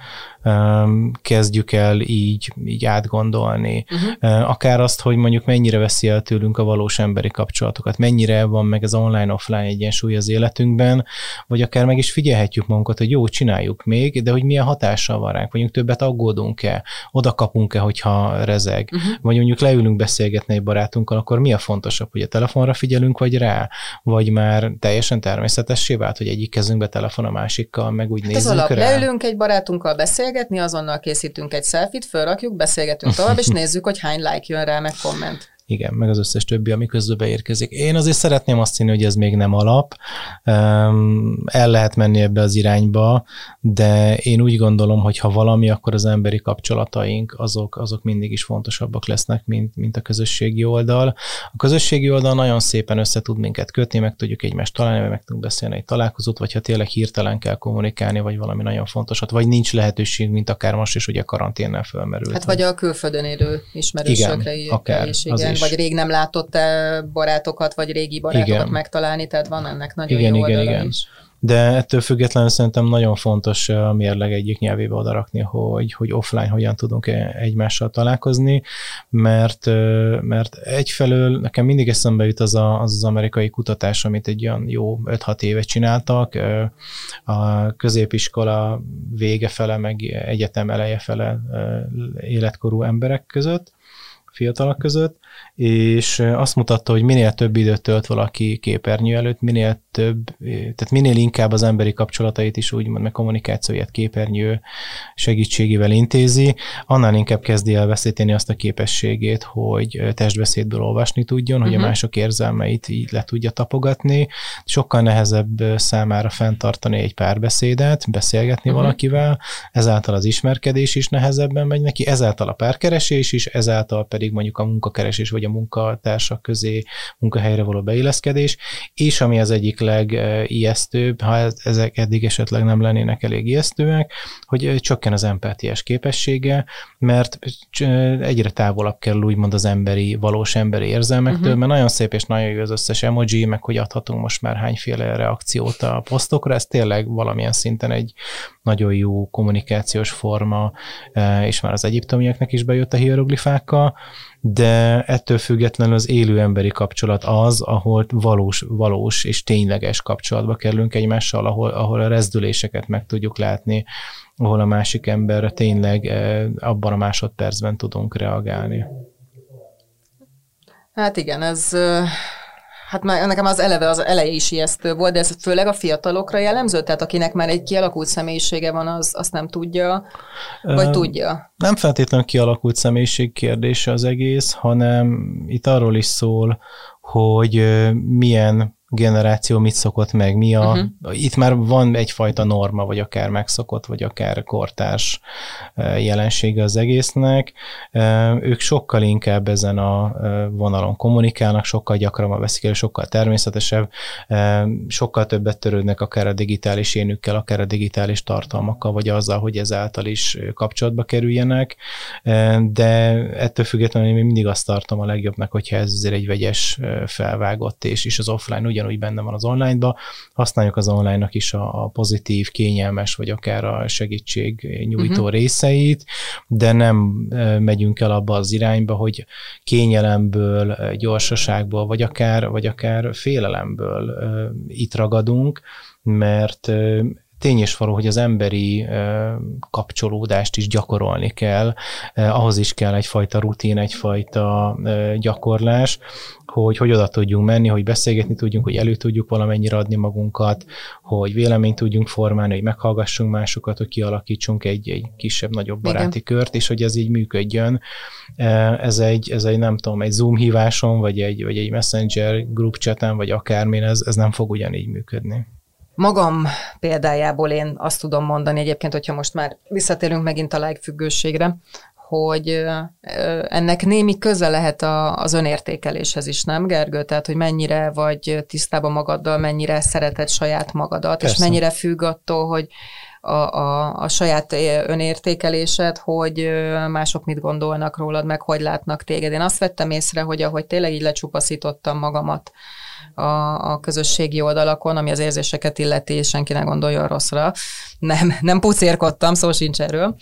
B: kezdjük el így, így átgondolni. Uh-huh. Akár azt, hogy mondjuk mennyire veszi el tőlünk a valós emberi kapcsolatokat, mennyire van meg az online-offline egyensúly az életünkben, vagy akár meg is figyelhetjük magunkat, hogy jó, csináljuk még, de hogy milyen hatással van ránk, mondjuk többet aggódunk-e, oda kapunk-e, hogyha rezeg, uh-huh. vagy mondjuk leülünk beszélgetni egy barátunkkal, akkor mi a fontosabb, hogy a telefonra figyelünk, vagy rá, vagy már teljesen természetessé vált, hogy egyik kezünkbe telefon a másikkal, meg úgy hát nézzük az alap,
A: rá. leülünk egy barátunkkal beszélgetni, beszélgetni, azonnal készítünk egy selfit, felrakjuk, beszélgetünk tovább, és nézzük, hogy hány like jön rá, meg komment.
B: Igen, meg az összes többi, ami közben beérkezik. Én azért szeretném azt hinni, hogy ez még nem alap. El lehet menni ebbe az irányba, de én úgy gondolom, hogy ha valami, akkor az emberi kapcsolataink azok, azok mindig is fontosabbak lesznek, mint, mint a közösségi oldal. A közösségi oldal nagyon szépen össze tud minket kötni, meg tudjuk egymást találni, meg tudunk beszélni egy találkozót, vagy ha tényleg hirtelen kell kommunikálni, vagy valami nagyon fontosat, vagy nincs lehetőség, mint akár most is ugye karanténnel fölmerült.
A: Hát vagy a külföldön élő ismerősökre
B: igen, akár,
A: is, Is. vagy rég nem látott barátokat, vagy régi barátokat igen. megtalálni, tehát van ennek nagyon igen, jó igen, igen. is
B: de ettől függetlenül szerintem nagyon fontos a mérleg egyik nyelvébe odarakni, hogy, hogy offline hogyan tudunk e, egymással találkozni, mert, mert egyfelől nekem mindig eszembe jut az, a, az az amerikai kutatás, amit egy olyan jó 5-6 éve csináltak, a középiskola vége fele, meg egyetem eleje fele életkorú emberek között, fiatalok között, és azt mutatta, hogy minél több időt tölt valaki képernyő előtt, minél több, tehát minél inkább az emberi kapcsolatait is úgymond, meg kommunikációját képernyő segítségével intézi, annál inkább kezdi el veszíteni azt a képességét, hogy testbeszédből olvasni tudjon, hogy uh-huh. a mhm. mások érzelmeit így le tudja tapogatni. Sokkal nehezebb számára fenntartani egy párbeszédet, beszélgetni uh-huh. valakivel, ezáltal az ismerkedés is nehezebben megy neki, ezáltal a párkeresés is, ezáltal pedig mondjuk a munkakeresés vagy a munkatársak közé munkahelyre való beilleszkedés, és ami az egyik legijesztőbb, ha ezek eddig esetleg nem lennének elég ijesztőek, hogy csökken az empátiás képessége, mert egyre távolabb kerül úgymond az emberi, valós emberi érzelmektől, uh-huh. mert nagyon szép és nagyon jó az összes emoji, meg hogy adhatunk most már hányféle reakciót a posztokra, ez tényleg valamilyen szinten egy nagyon jó kommunikációs forma, és már az egyiptomiaknak is bejött a hieroglifákkal, de ettől függetlenül az élő emberi kapcsolat az, ahol valós, valós és tényleges kapcsolatba kerülünk egymással, ahol, ahol a rezdüléseket meg tudjuk látni, ahol a másik emberre tényleg eh, abban a másodpercben tudunk reagálni.
A: Hát igen, ez Hát már nekem az eleve az eleje is ijesztő volt, de ez főleg a fiatalokra jellemző? Tehát akinek már egy kialakult személyisége van, az azt nem tudja, vagy uh, tudja?
B: Nem feltétlenül kialakult személyiség kérdése az egész, hanem itt arról is szól, hogy milyen generáció mit szokott meg, mi a... Uh-huh. Itt már van egyfajta norma, vagy akár megszokott, vagy akár kortárs e, jelensége az egésznek. E, ők sokkal inkább ezen a e, vonalon kommunikálnak, sokkal gyakrabban veszik el, sokkal természetesebb, sokkal többet törődnek akár a digitális énükkel, akár a digitális tartalmakkal, vagy azzal, hogy ezáltal is kapcsolatba kerüljenek, de ettől függetlenül én mindig azt tartom a legjobbnak, hogyha ez azért egy vegyes felvágott, és, és az offline ugyanúgy benne van az online-ba, használjuk az online-nak is a, a pozitív, kényelmes, vagy akár a segítség nyújtó uh-huh. részeit, de nem megyünk el abba az irányba, hogy kényelemből, gyorsaságból, vagy akár, vagy akár félelemből itt ragadunk, mert tény és való, hogy az emberi kapcsolódást is gyakorolni kell, ahhoz is kell egyfajta rutin, egyfajta gyakorlás, hogy hogy oda tudjunk menni, hogy beszélgetni tudjunk, hogy elő tudjuk valamennyire adni magunkat, hogy véleményt tudjunk formálni, hogy meghallgassunk másokat, hogy kialakítsunk egy, egy kisebb-nagyobb baráti Igen. kört, és hogy ez így működjön. Ez egy, ez egy nem tudom, egy Zoom híváson, vagy egy, vagy egy Messenger group chaten, vagy akármin, ez, ez nem fog ugyanígy működni.
A: Magam példájából én azt tudom mondani egyébként, hogyha most már visszatérünk megint a like függőségre, hogy ennek némi köze lehet az önértékeléshez is, nem Gergő? Tehát, hogy mennyire vagy tisztában magaddal, mennyire szereted saját magadat, Persze. és mennyire függ attól, hogy a, a, a saját önértékelésed, hogy mások mit gondolnak rólad, meg hogy látnak téged. Én azt vettem észre, hogy ahogy tényleg így lecsupaszítottam magamat a, a közösségi oldalakon, ami az érzéseket illeti, senki ne gondolja rosszra. Nem, nem pucérkodtam, szó sincs erről,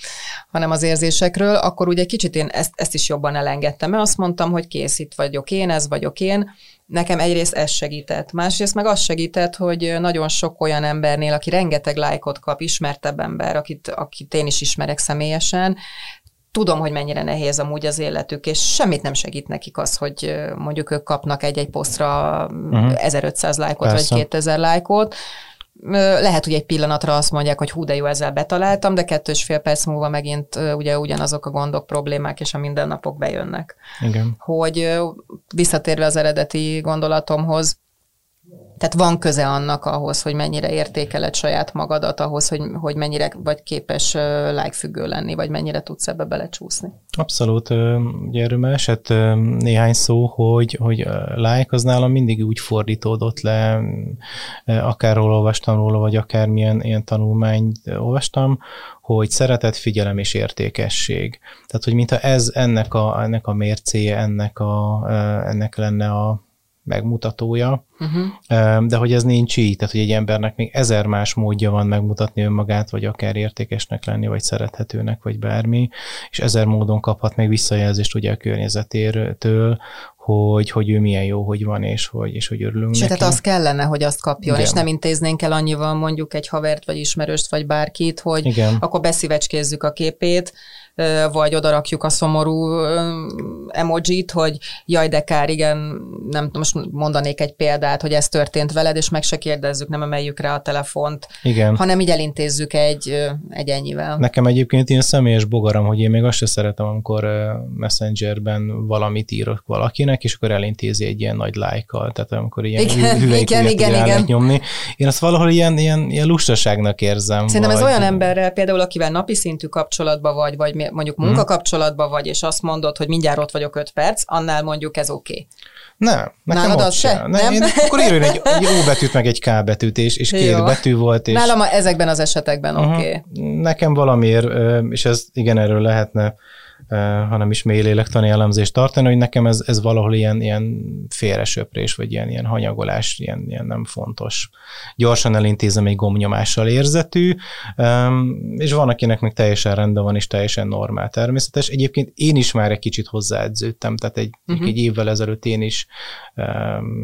A: hanem az érzésekről, akkor ugye kicsit én ezt, ezt is jobban elengedtem, mert azt mondtam, hogy kész, itt vagyok én, ez vagyok én, nekem egyrészt ez segített. Másrészt meg az segített, hogy nagyon sok olyan embernél, aki rengeteg lájkot kap, ismertebb ember, akit, akit én is ismerek személyesen, tudom, hogy mennyire nehéz amúgy az életük, és semmit nem segít nekik az, hogy mondjuk ők kapnak egy-egy posztra uh-huh. Mhm. 1500 lájkot, Persze. vagy 2000 lájkot, lehet, hogy egy pillanatra azt mondják, hogy hú, de jó, ezzel betaláltam, de kettő és fél perc múlva megint ugye ugyanazok a gondok, problémák és a mindennapok bejönnek.
B: Igen.
A: Hogy visszatérve az eredeti gondolatomhoz, tehát van köze annak ahhoz, hogy mennyire értékeled saját magadat, ahhoz, hogy, hogy mennyire vagy képes lájkfüggő lenni, vagy mennyire tudsz ebbe belecsúszni.
B: Abszolút. Ugye erről már esett néhány szó, hogy, hogy like az nálam mindig úgy fordítódott le, akár róla olvastam róla, vagy akár milyen ilyen tanulmányt olvastam, hogy szeretet, figyelem és értékesség. Tehát, hogy mintha ez ennek a, ennek a mércéje, ennek, a, ennek lenne a, megmutatója, uh-huh. de hogy ez nincs így, tehát hogy egy embernek még ezer más módja van megmutatni önmagát, vagy akár értékesnek lenni, vagy szerethetőnek, vagy bármi, és ezer módon kaphat meg visszajelzést ugye a környezetétől, hogy, hogy ő milyen jó, hogy van, és hogy, és hogy örülünk
A: és neki. tehát az kellene, hogy azt kapjon, Igen. és nem intéznénk el annyival mondjuk egy havert, vagy ismerőst, vagy bárkit, hogy Igen. akkor beszívecskézzük a képét, vagy odarakjuk a szomorú emojit, hogy jaj, de kár, igen, nem tudom, most mondanék egy példát, hogy ez történt veled, és meg se kérdezzük, nem emeljük rá a telefont,
B: igen.
A: hanem így elintézzük egy, egy ennyivel.
B: Nekem egyébként ilyen személyes bogaram, hogy én még azt se szeretem, amikor Messengerben valamit írok valakinek, és akkor elintézi egy ilyen nagy lájkkal, tehát amikor ilyen
A: igen, igen, igen, igen.
B: nyomni. Én azt valahol ilyen, ilyen, ilyen lustaságnak érzem.
A: Szerintem vagy... ez olyan emberrel például, akivel napi szintű kapcsolatban vagy, vagy mondjuk mhm. munkakapcsolatban vagy, és azt mondod, hogy mindjárt ott vagyok öt perc, annál mondjuk ez oké. Okay.
B: Nem, nekem Nálad ott az se? Nem? nem? Én akkor írjon egy, egy O betűt, meg egy K betűt, és, és két Jó. betű volt. És...
A: Nálam ezekben az esetekben uh-huh. oké.
B: Okay. Nekem valamiért, és ez igen, erről lehetne hanem is mély lélektani elemzést tartani, hogy nekem ez, ez valahol ilyen, ilyen félresöprés, vagy ilyen, ilyen hanyagolás, ilyen, ilyen nem fontos. Gyorsan elintézem egy gomnyomással érzetű, és van, akinek még teljesen rendben van, és teljesen normál természetes. Egyébként én is már egy kicsit hozzáedződtem, tehát egy, uh-huh. egy évvel ezelőtt én is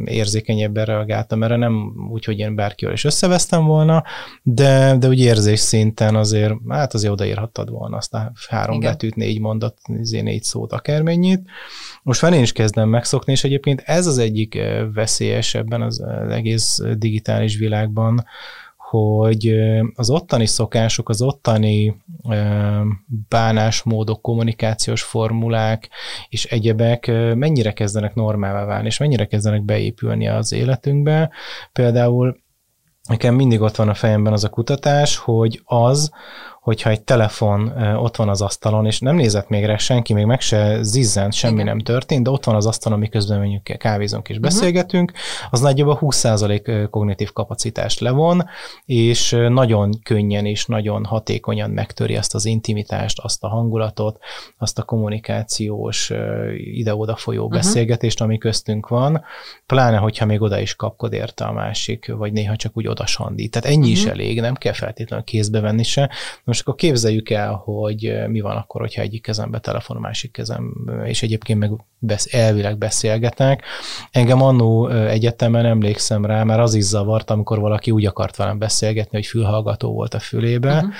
B: érzékenyebben reagáltam erre, nem úgy, hogy én bárkivel is összevesztem volna, de, de úgy érzés szinten azért, hát azért odaírhattad volna azt a három Igen. betűt, négy mondat, izé négy szót, akármennyit. Most már én is kezdem megszokni, és egyébként ez az egyik veszélyes ebben az, egész digitális világban, hogy az ottani szokások, az ottani bánásmódok, kommunikációs formulák és egyebek mennyire kezdenek normálvá válni, és mennyire kezdenek beépülni az életünkbe. Például nekem mindig ott van a fejemben az a kutatás, hogy az, hogyha egy telefon ott van az asztalon, és nem nézett még rá senki, még meg se zizzent, semmi Igen. nem történt, de ott van az asztalon, miközben mondjuk kávézunk és uh-huh. beszélgetünk, az nagyjából 20% kognitív kapacitást levon, és nagyon könnyen és nagyon hatékonyan megtöri azt az intimitást, azt a hangulatot, azt a kommunikációs ide-oda folyó uh-huh. beszélgetést, ami köztünk van, pláne, hogyha még oda is kapkod érte a másik, vagy néha csak úgy oda sandít. Tehát ennyi uh-huh. is elég, nem kell feltétlenül kézbe venni se. Most akkor képzeljük el, hogy mi van akkor, hogyha egyik kezembe telefon, a másik kezem, és egyébként meg besz, elvileg beszélgetnek. Engem annó egyetemen emlékszem rá, mert az is zavart, amikor valaki úgy akart velem beszélgetni, hogy fülhallgató volt a fülébe, uh-huh.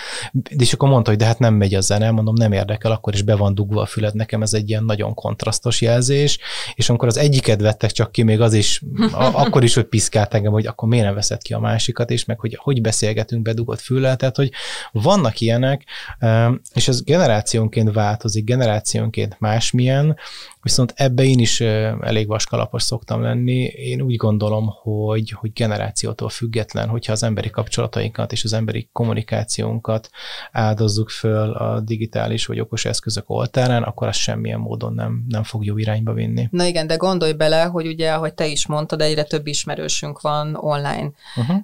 B: és akkor mondta, hogy de hát nem megy a zene, mondom, nem érdekel, akkor is be van dugva a füled, nekem ez egy ilyen nagyon kontrasztos jelzés, és amikor az egyiket vettek csak ki, még az is, a, akkor is, hogy piszkált engem, hogy akkor miért nem veszed ki a másikat, és meg hogy hogy beszélgetünk bedugott füllel, tehát hogy vannak ilyenek, és ez generációnként változik, generációnként másmilyen, viszont ebbe én is elég vaskalapos szoktam lenni. Én úgy gondolom, hogy, hogy generációtól független, hogyha az emberi kapcsolatainkat és az emberi kommunikációnkat áldozzuk föl a digitális vagy okos eszközök oltárán, akkor az semmilyen módon nem, nem fog jó irányba vinni.
A: Na igen, de gondolj bele, hogy ugye, ahogy te is mondtad, egyre több ismerősünk van online. Uh-huh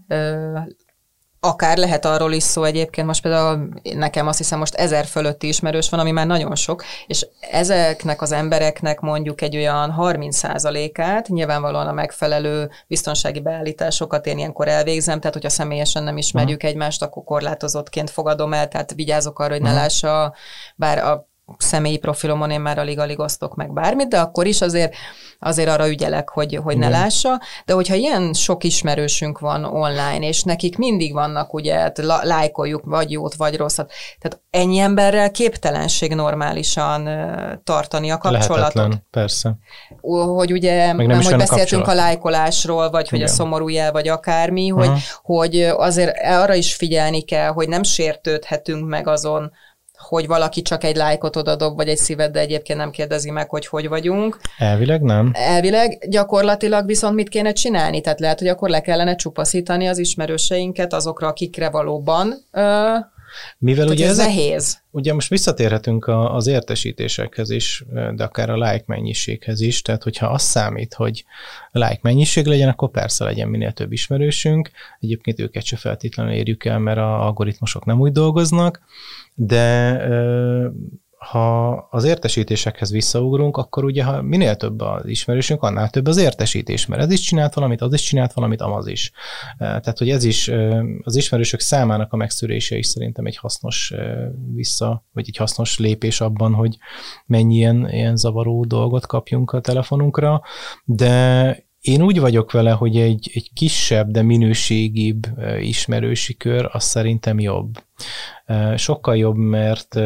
A: akár lehet arról is szó egyébként, most például nekem azt hiszem most ezer fölötti ismerős van, ami már nagyon sok, és ezeknek az embereknek mondjuk egy olyan 30%-át, nyilvánvalóan a megfelelő biztonsági beállításokat én ilyenkor elvégzem, tehát hogyha személyesen nem ismerjük uh-huh. egymást, akkor korlátozottként fogadom el, tehát vigyázok arra, hogy ne uh-huh. lássa, bár a személyi profilomon én már alig-alig osztok meg bármit, de akkor is azért azért arra ügyelek, hogy, hogy ne lássa, de hogyha ilyen sok ismerősünk van online, és nekik mindig vannak, ugye, hát lájkoljuk vagy jót, vagy rosszat, tehát ennyi emberrel képtelenség normálisan tartani a kapcsolatot. Lehetetlen,
B: persze.
A: Hogy ugye, Meg nem, hogy beszéltünk a, a lájkolásról, vagy hogy Igen. a szomorú jel, vagy akármi, hogy, uh-huh. hogy azért arra is figyelni kell, hogy nem sértődhetünk meg azon, hogy valaki csak egy lájkot odadob, vagy egy szívet, de egyébként nem kérdezi meg, hogy hogy vagyunk.
B: Elvileg nem.
A: Elvileg gyakorlatilag viszont mit kéne csinálni? Tehát lehet, hogy akkor le kellene csupaszítani az ismerőseinket azokra, akikre valóban uh,
B: mivel ugye
A: ez nehéz.
B: Ugye most visszatérhetünk a, az értesítésekhez is, de akár a like mennyiséghez is, tehát hogyha az számít, hogy like mennyiség legyen, akkor persze legyen minél több ismerősünk. Egyébként őket se feltétlenül érjük el, mert a algoritmusok nem úgy dolgoznak, de ha az értesítésekhez visszaugrunk, akkor ugye ha minél több az ismerősünk, annál több az értesítés, mert ez is csinált valamit, az is csinált valamit, amaz is. Tehát, hogy ez is az ismerősök számának a megszűrése is szerintem egy hasznos vissza, vagy egy hasznos lépés abban, hogy mennyi ilyen, ilyen zavaró dolgot kapjunk a telefonunkra, de én úgy vagyok vele, hogy egy, egy kisebb, de minőségibb ismerősi kör, az szerintem jobb. Sokkal jobb, mert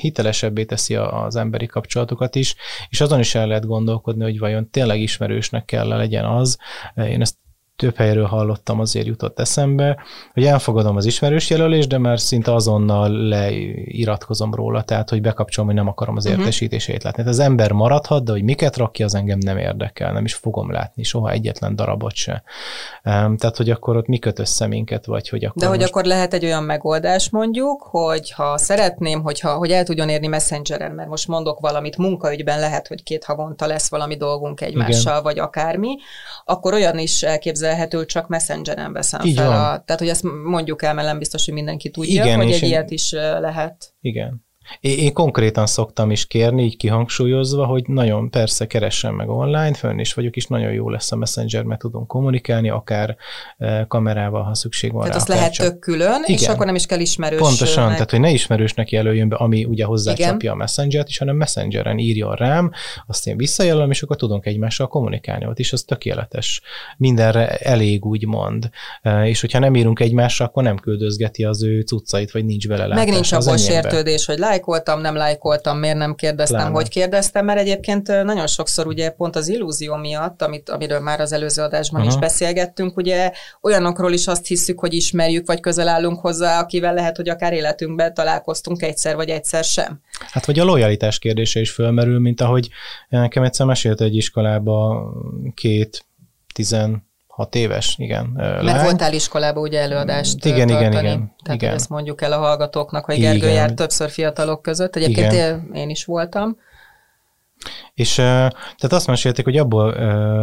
B: hitelesebbé teszi az emberi kapcsolatokat is, és azon is el lehet gondolkodni, hogy vajon tényleg ismerősnek kell legyen az. Én ezt több helyről hallottam, azért jutott eszembe, hogy elfogadom az ismerős jelölést, de már szinte azonnal leiratkozom róla, tehát hogy bekapcsolom, hogy nem akarom az uh-huh. értesítését látni. Tehát az ember maradhat, de hogy miket rakja, az engem nem érdekel, nem is fogom látni soha egyetlen darabot se. Tehát, hogy akkor ott mi köt össze minket, vagy hogy akkor
A: De hogy most... akkor lehet egy olyan megoldás mondjuk, hogy ha szeretném, hogyha, hogy el tudjon érni messengeren, mert most mondok valamit, munkaügyben lehet, hogy két havonta lesz valami dolgunk egymással, Igen. vagy akármi, akkor olyan is elképzel elképzelhető, csak messengeren veszem Így fel. Van. A, tehát, hogy ezt mondjuk el, mert nem biztos, hogy mindenki tudja, Igen, hogy egy ilyet is lehet.
B: Igen. Én, konkrétan szoktam is kérni, így kihangsúlyozva, hogy nagyon persze keressen meg online, fönn is vagyok, és nagyon jó lesz a Messenger, mert tudunk kommunikálni, akár e, kamerával, ha szükség van
A: tehát
B: rá.
A: azt lehet csak... tök külön, Igen. és akkor nem is kell ismerős.
B: Pontosan, tehát hogy ne ismerősnek jelöljön be, ami ugye hozzácsapja a Messenger-t is, hanem Messengeren írjon rám, azt én visszajelölöm, és akkor tudunk egymással kommunikálni. Ott is az tökéletes. Mindenre elég, úgymond. E, és hogyha nem írunk egymásra, akkor nem küldözgeti az ő cuccait, vagy nincs vele
A: Meg nincs abból sértődés, hogy like lájkoltam, nem lájkoltam, miért nem kérdeztem, Lána. hogy kérdeztem, mert egyébként nagyon sokszor ugye pont az illúzió miatt, amit, amiről már az előző adásban uh-huh. is beszélgettünk, ugye olyanokról is azt hiszük, hogy ismerjük, vagy közel állunk hozzá, akivel lehet, hogy akár életünkben találkoztunk egyszer, vagy egyszer sem.
B: Hát vagy a lojalitás kérdése is fölmerül, mint ahogy nekem egyszer mesélt egy iskolába két tizen hat éves, igen.
A: Mert lány. voltál iskolában ugye előadást
B: igen,
A: tartani.
B: Igen, igen,
A: Tehát
B: igen.
A: ezt mondjuk el a hallgatóknak, hogy Gergő igen. járt többször fiatalok között. Egyébként igen. én is voltam.
B: És tehát azt mesélték, hogy abból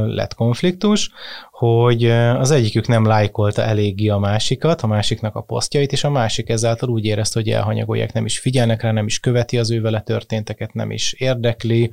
B: lett konfliktus, hogy az egyikük nem lájkolta eléggé a másikat, a másiknak a posztjait, és a másik ezáltal úgy érezte, hogy elhanyagolják, nem is figyelnek rá, nem is követi az ő vele történteket, nem is érdekli,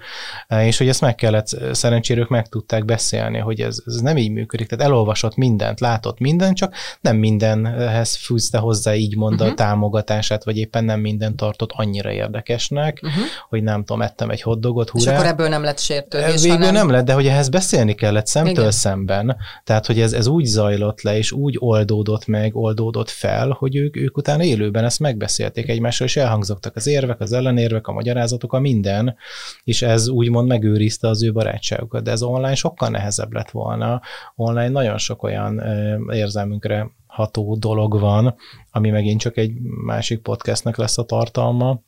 B: és hogy ezt meg kellett, szerencsére ők meg tudták beszélni, hogy ez, ez nem így működik, tehát elolvasott mindent, látott mindent, csak nem mindenhez fűzte hozzá így mond uh-huh. a támogatását, vagy éppen nem minden tartott annyira érdekesnek, uh-huh. hogy nem tudom, ettem egy hoddogot, hurrá.
A: És akkor ebből nem lett sértődés,
B: Végül hanem... nem lett, de hogy ehhez beszélni kellett szemtől Igen. szemben, tehát, hogy ez, ez úgy zajlott le, és úgy oldódott meg, oldódott fel, hogy ők, ők utána élőben ezt megbeszélték egymással, és elhangzottak az érvek, az ellenérvek, a magyarázatok, a minden, és ez úgymond megőrizte az ő barátságukat. De ez online sokkal nehezebb lett volna. Online nagyon sok olyan érzelmünkre ható dolog van, ami megint csak egy másik podcastnek lesz a tartalma,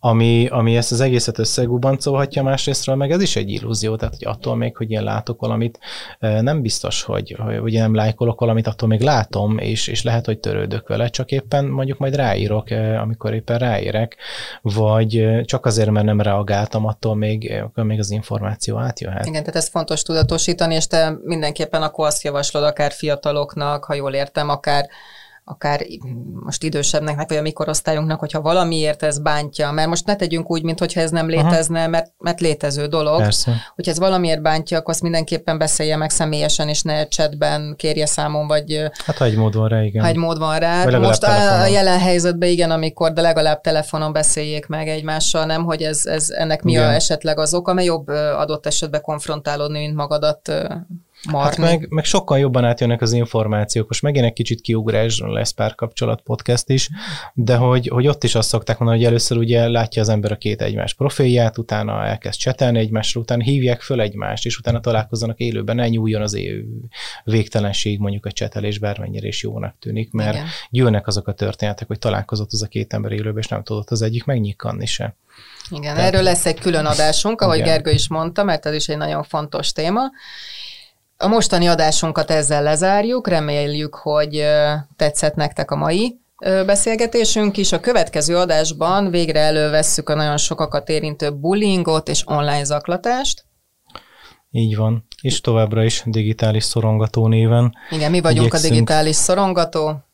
B: ami, ami ezt az egészet összegubancolhatja, másrésztről meg ez is egy illúzió, tehát hogy attól még, hogy én látok valamit, nem biztos, hogy, hogy én nem lájkolok valamit, attól még látom, és, és lehet, hogy törődök vele, csak éppen mondjuk majd ráírok, amikor éppen ráérek, vagy csak azért, mert nem reagáltam, attól még, akkor még az információ átjöhet.
A: Igen, tehát ez fontos tudatosítani, és te mindenképpen akkor azt javaslod akár fiataloknak, ha jól értem, akár akár most idősebbnek, vagy a mi korosztályunknak, hogyha valamiért ez bántja, mert most ne tegyünk úgy, mintha ez nem létezne, mert, mert létező dolog.
B: Persze.
A: Hogyha ez valamiért bántja, akkor azt mindenképpen beszélje meg személyesen, és ne chatben kérje számon, vagy
B: Hát ha egy mód van rá, igen.
A: ha egy mód van rá. Most a, a
B: telefonon.
A: jelen helyzetben igen, amikor, de legalább telefonon beszéljék meg egymással, nem, hogy ez, ez ennek mi a
B: Igen.
A: esetleg az oka, mert jobb adott esetben konfrontálódni, mint magadat marni.
B: Hát meg, meg sokkal jobban átjönnek az információk. Most megint egy kicsit kiugrás, lesz párkapcsolat podcast is, de hogy, hogy ott is azt szokták mondani, hogy először ugye látja az ember a két egymás profilját, utána elkezd csetelni egymásra, utána hívják föl egymást, és utána találkozzanak élőben, ne nyúljon az é- végtelenség mondjuk a csetelés, bármennyire is jónak tűnik, mert
A: Igen.
B: jönnek azok a történetek, hogy találkozott az a két ember élőben, és nem tudott az egyik megnyikkanni se.
A: Igen,
B: Tehát-
A: erről lesz egy külön adásunk, ahogy
B: Igen.
A: Gergő is mondta, mert ez is egy nagyon fontos téma. A mostani adásunkat ezzel lezárjuk, reméljük, hogy tetszett nektek a mai beszélgetésünk is. A következő adásban végre elővesszük a nagyon sokakat érintő bullyingot és online zaklatást.
B: Így van. És továbbra is digitális szorongató néven
A: Igen, mi vagyunk
B: Igyekszünk.
A: a digitális szorongató.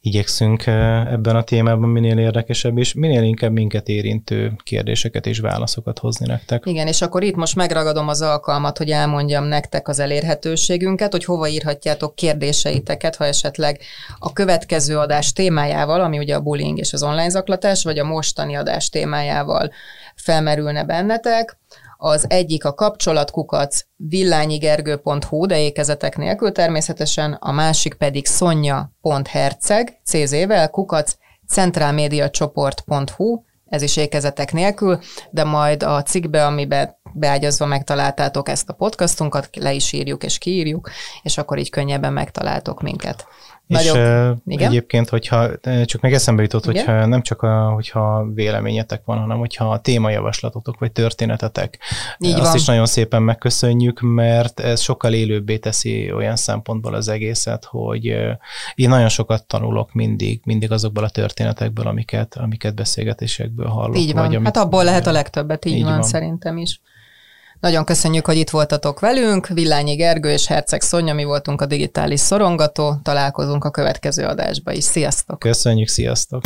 B: Igyekszünk eh, ebben a témában minél érdekesebb és minél inkább minket érintő kérdéseket és válaszokat hozni nektek.
A: Igen, és akkor itt most megragadom az alkalmat, hogy elmondjam nektek az elérhetőségünket, hogy hova írhatjátok kérdéseiteket, ha esetleg a következő adás témájával, ami ugye a bullying és az online zaklatás, vagy a mostani adás témájával felmerülne bennetek. Az egyik a kapcsolatkukac villányigergő.hu, de ékezetek nélkül természetesen, a másik pedig szonya.herceg, CZ-vel, kukac centrálmédiacsoport.hu, ez is ékezetek nélkül, de majd a cikkbe, amiben beágyazva megtaláltátok ezt a podcastunkat, le is írjuk és kiírjuk, és akkor így könnyebben megtaláltok minket.
B: És
A: Nagyobb- Igen?
B: egyébként, hogyha csak meg eszembe jutott,
A: Igen?
B: hogyha nem csak a, hogyha véleményetek van, hanem hogyha a témajavaslatotok vagy történetetek,
A: Így
B: azt
A: van.
B: is nagyon szépen megköszönjük, mert ez sokkal élőbbé teszi olyan szempontból az egészet, hogy én nagyon sokat tanulok mindig, mindig azokból a történetekből, amiket, amiket beszélgetésekből hallok.
A: Így van.
B: Vagy amit,
A: hát abból lehet a legtöbbet, így,
B: Így van.
A: van, szerintem is. Nagyon köszönjük, hogy itt voltatok velünk. Villányi Gergő és Herceg Szonya, mi voltunk a digitális szorongató. Találkozunk a következő adásba is. Sziasztok!
B: Köszönjük, sziasztok!